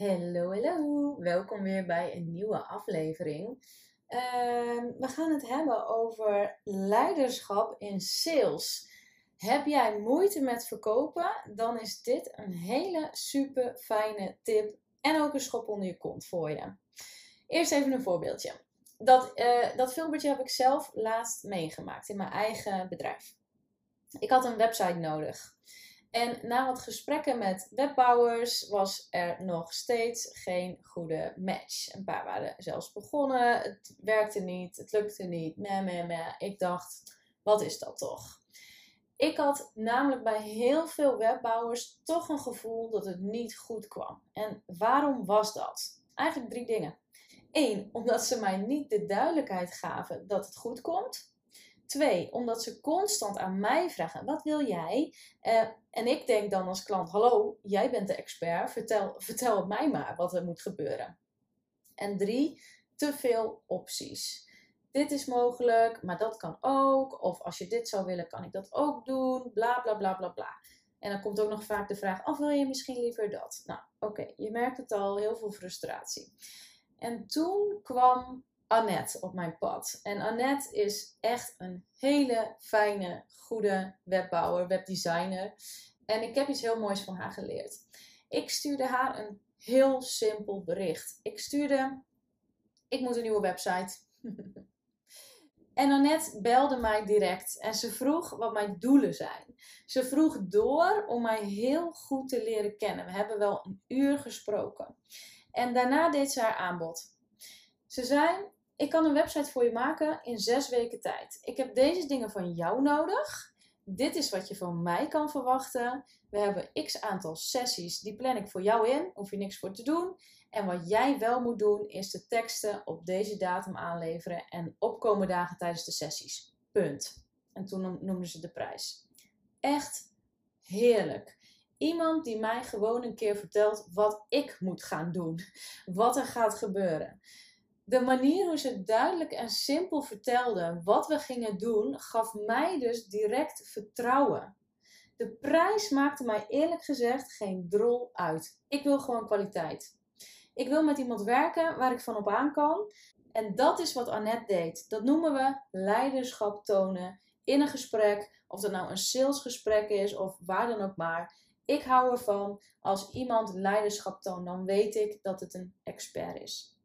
Hallo, hallo. Welkom weer bij een nieuwe aflevering. Ehm, we gaan het hebben over leiderschap in sales. Heb jij moeite met verkopen? Dan is dit een hele super fijne tip en ook een schop onder je kont voor je. Eerst even een voorbeeldje. Dat, uh, dat filmpje heb ik zelf laatst meegemaakt in mijn eigen bedrijf. Ik had een website nodig. En na wat gesprekken met webbouwers was er nog steeds geen goede match. Een paar waren zelfs begonnen, het werkte niet, het lukte niet. Meh, meh, meh. Ik dacht, wat is dat toch? Ik had namelijk bij heel veel webbouwers toch een gevoel dat het niet goed kwam. En waarom was dat? Eigenlijk drie dingen. Eén, omdat ze mij niet de duidelijkheid gaven dat het goed komt. Twee, omdat ze constant aan mij vragen: wat wil jij? Uh, en ik denk dan als klant: hallo, jij bent de expert, vertel, vertel het mij maar wat er moet gebeuren. En drie, te veel opties. Dit is mogelijk, maar dat kan ook. Of als je dit zou willen, kan ik dat ook doen. Bla bla bla bla bla. En dan komt ook nog vaak de vraag: of wil je misschien liever dat? Nou, oké, je merkt het al, heel veel frustratie. En toen kwam Annette op mijn pad. En Annette is echt een hele fijne, goede webbouwer, webdesigner. En ik heb iets heel moois van haar geleerd. Ik stuurde haar een heel simpel bericht. Ik stuurde: Ik moet een nieuwe website. en Annette belde mij direct en ze vroeg wat mijn doelen zijn. Ze vroeg door om mij heel goed te leren kennen. We hebben wel een uur gesproken. En daarna deed ze haar aanbod. Ze zei: ik kan een website voor je maken in zes weken tijd. Ik heb deze dingen van jou nodig. Dit is wat je van mij kan verwachten. We hebben x aantal sessies, die plan ik voor jou in. Hoef je niks voor te doen. En wat jij wel moet doen, is de teksten op deze datum aanleveren en opkomen dagen tijdens de sessies. Punt. En toen noemden ze de prijs. Echt heerlijk. Iemand die mij gewoon een keer vertelt wat ik moet gaan doen. Wat er gaat gebeuren de manier hoe ze duidelijk en simpel vertelde wat we gingen doen, gaf mij dus direct vertrouwen. De prijs maakte mij eerlijk gezegd geen drol uit. Ik wil gewoon kwaliteit. Ik wil met iemand werken waar ik van op aan kan. En dat is wat Annette deed. Dat noemen we leiderschap tonen in een gesprek. Of dat nou een salesgesprek is of waar dan ook maar. Ik hou ervan als iemand leiderschap toont, dan weet ik dat het een expert is.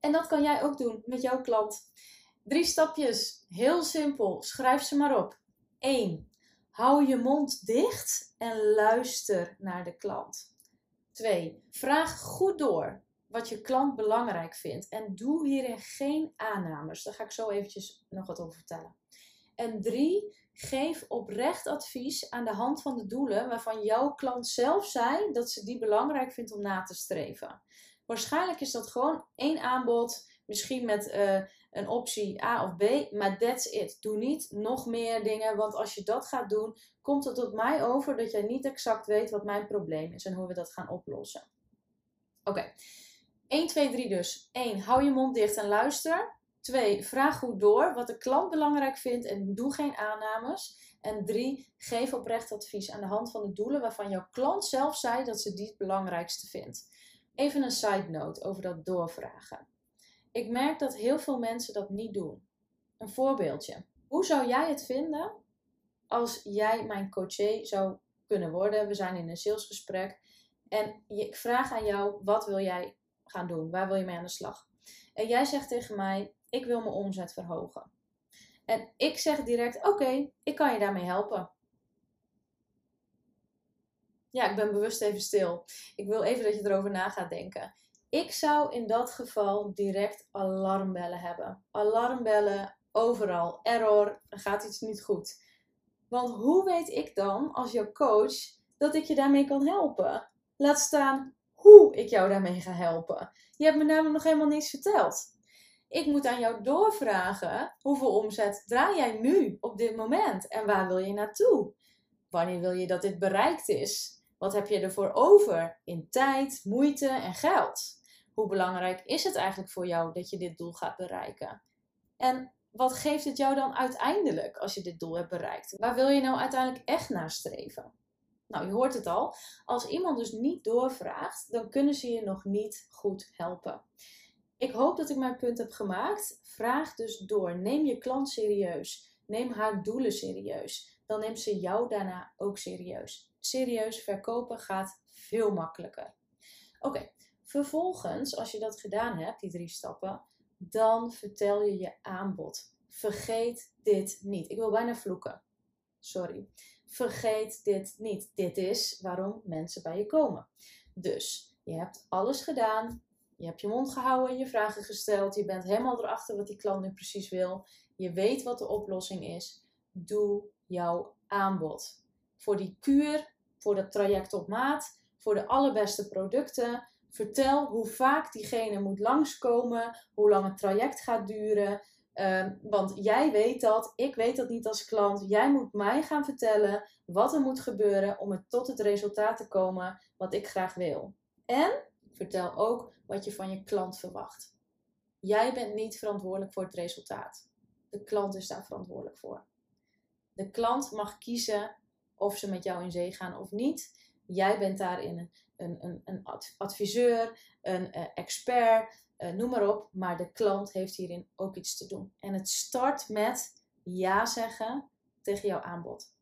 En dat kan jij ook doen met jouw klant. Drie stapjes, heel simpel. Schrijf ze maar op. 1. Hou je mond dicht en luister naar de klant. 2. Vraag goed door wat je klant belangrijk vindt en doe hierin geen aannames. Daar ga ik zo eventjes nog wat over vertellen. En 3. Geef oprecht advies aan de hand van de doelen waarvan jouw klant zelf zei dat ze die belangrijk vindt om na te streven. Waarschijnlijk is dat gewoon één aanbod, misschien met uh, een optie A of B, maar that's it. Doe niet nog meer dingen, want als je dat gaat doen, komt het tot mij over dat jij niet exact weet wat mijn probleem is en hoe we dat gaan oplossen. Oké, 1, 2, 3 dus. 1. Hou je mond dicht en luister. 2. Vraag goed door wat de klant belangrijk vindt en doe geen aannames. En 3. Geef oprecht advies aan de hand van de doelen waarvan jouw klant zelf zei dat ze die het belangrijkste vindt. Even een side note over dat doorvragen. Ik merk dat heel veel mensen dat niet doen. Een voorbeeldje. Hoe zou jij het vinden als jij mijn coachee zou kunnen worden? We zijn in een salesgesprek en ik vraag aan jou: wat wil jij gaan doen? Waar wil je mee aan de slag? En jij zegt tegen mij: ik wil mijn omzet verhogen. En ik zeg direct: oké, ik kan je daarmee helpen. Ja, ik ben bewust even stil. Ik wil even dat je erover na gaat denken. Ik zou in dat geval direct alarmbellen hebben. Alarmbellen overal. Error, er gaat iets niet goed. Want hoe weet ik dan als jouw coach dat ik je daarmee kan helpen? Laat staan hoe ik jou daarmee ga helpen. Je hebt me namelijk nog helemaal niets verteld. Ik moet aan jou doorvragen hoeveel omzet draai jij nu op dit moment en waar wil je naartoe? Wanneer wil je dat dit bereikt is? Wat heb je ervoor over in tijd, moeite en geld? Hoe belangrijk is het eigenlijk voor jou dat je dit doel gaat bereiken? En wat geeft het jou dan uiteindelijk als je dit doel hebt bereikt? Waar wil je nou uiteindelijk echt naar streven? Nou, je hoort het al. Als iemand dus niet doorvraagt, dan kunnen ze je nog niet goed helpen. Ik hoop dat ik mijn punt heb gemaakt. Vraag dus door. Neem je klant serieus. Neem haar doelen serieus. Dan neemt ze jou daarna ook serieus. Serieus verkopen gaat veel makkelijker. Oké, vervolgens, als je dat gedaan hebt, die drie stappen, dan vertel je je aanbod. Vergeet dit niet. Ik wil bijna vloeken. Sorry. Vergeet dit niet. Dit is waarom mensen bij je komen. Dus je hebt alles gedaan. Je hebt je mond gehouden, je vragen gesteld. Je bent helemaal erachter wat die klant nu precies wil. Je weet wat de oplossing is. Doe jouw aanbod. Voor die kuur, voor dat traject op maat, voor de allerbeste producten. Vertel hoe vaak diegene moet langskomen, hoe lang het traject gaat duren. Ehm, want jij weet dat, ik weet dat niet als klant. Jij moet mij gaan vertellen wat er moet gebeuren om het tot het resultaat te komen wat ik graag wil. En vertel ook wat je van je klant verwacht. Jij bent niet verantwoordelijk voor het resultaat. De klant is daar verantwoordelijk voor. De klant mag kiezen of ze met jou in zee gaan of niet. Jij bent daarin een, een, een adviseur, een uh, expert, uh, noem maar op. Maar de klant heeft hierin ook iets te doen. En het start met ja zeggen tegen jouw aanbod.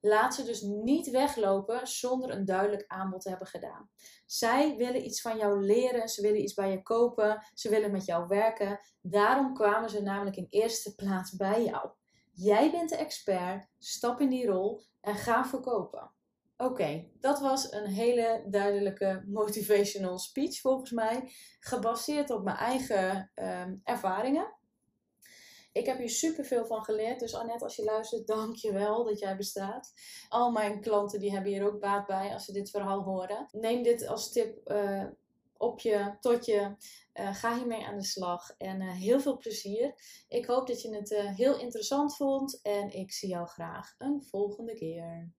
Laat ze dus niet weglopen zonder een duidelijk aanbod te hebben gedaan. Zij willen iets van jou leren, ze willen iets bij je kopen, ze willen met jou werken. Daarom kwamen ze namelijk in eerste plaats bij jou. Jij bent de expert, stap in die rol en ga verkopen. Oké, dat was een hele duidelijke motivational speech volgens mij, gebaseerd op mijn eigen um, ervaringen. Ik heb hier super veel van geleerd. Dus Annette, als je luistert, dank je wel dat jij bestaat. Al mijn klanten die hebben hier ook baat bij als ze dit verhaal horen. Neem dit als tip uh, op je, tot je. Uh, ga hiermee aan de slag. En uh, heel veel plezier. Ik hoop dat je het heel interessant vond. En ik zie jou graag een volgende keer.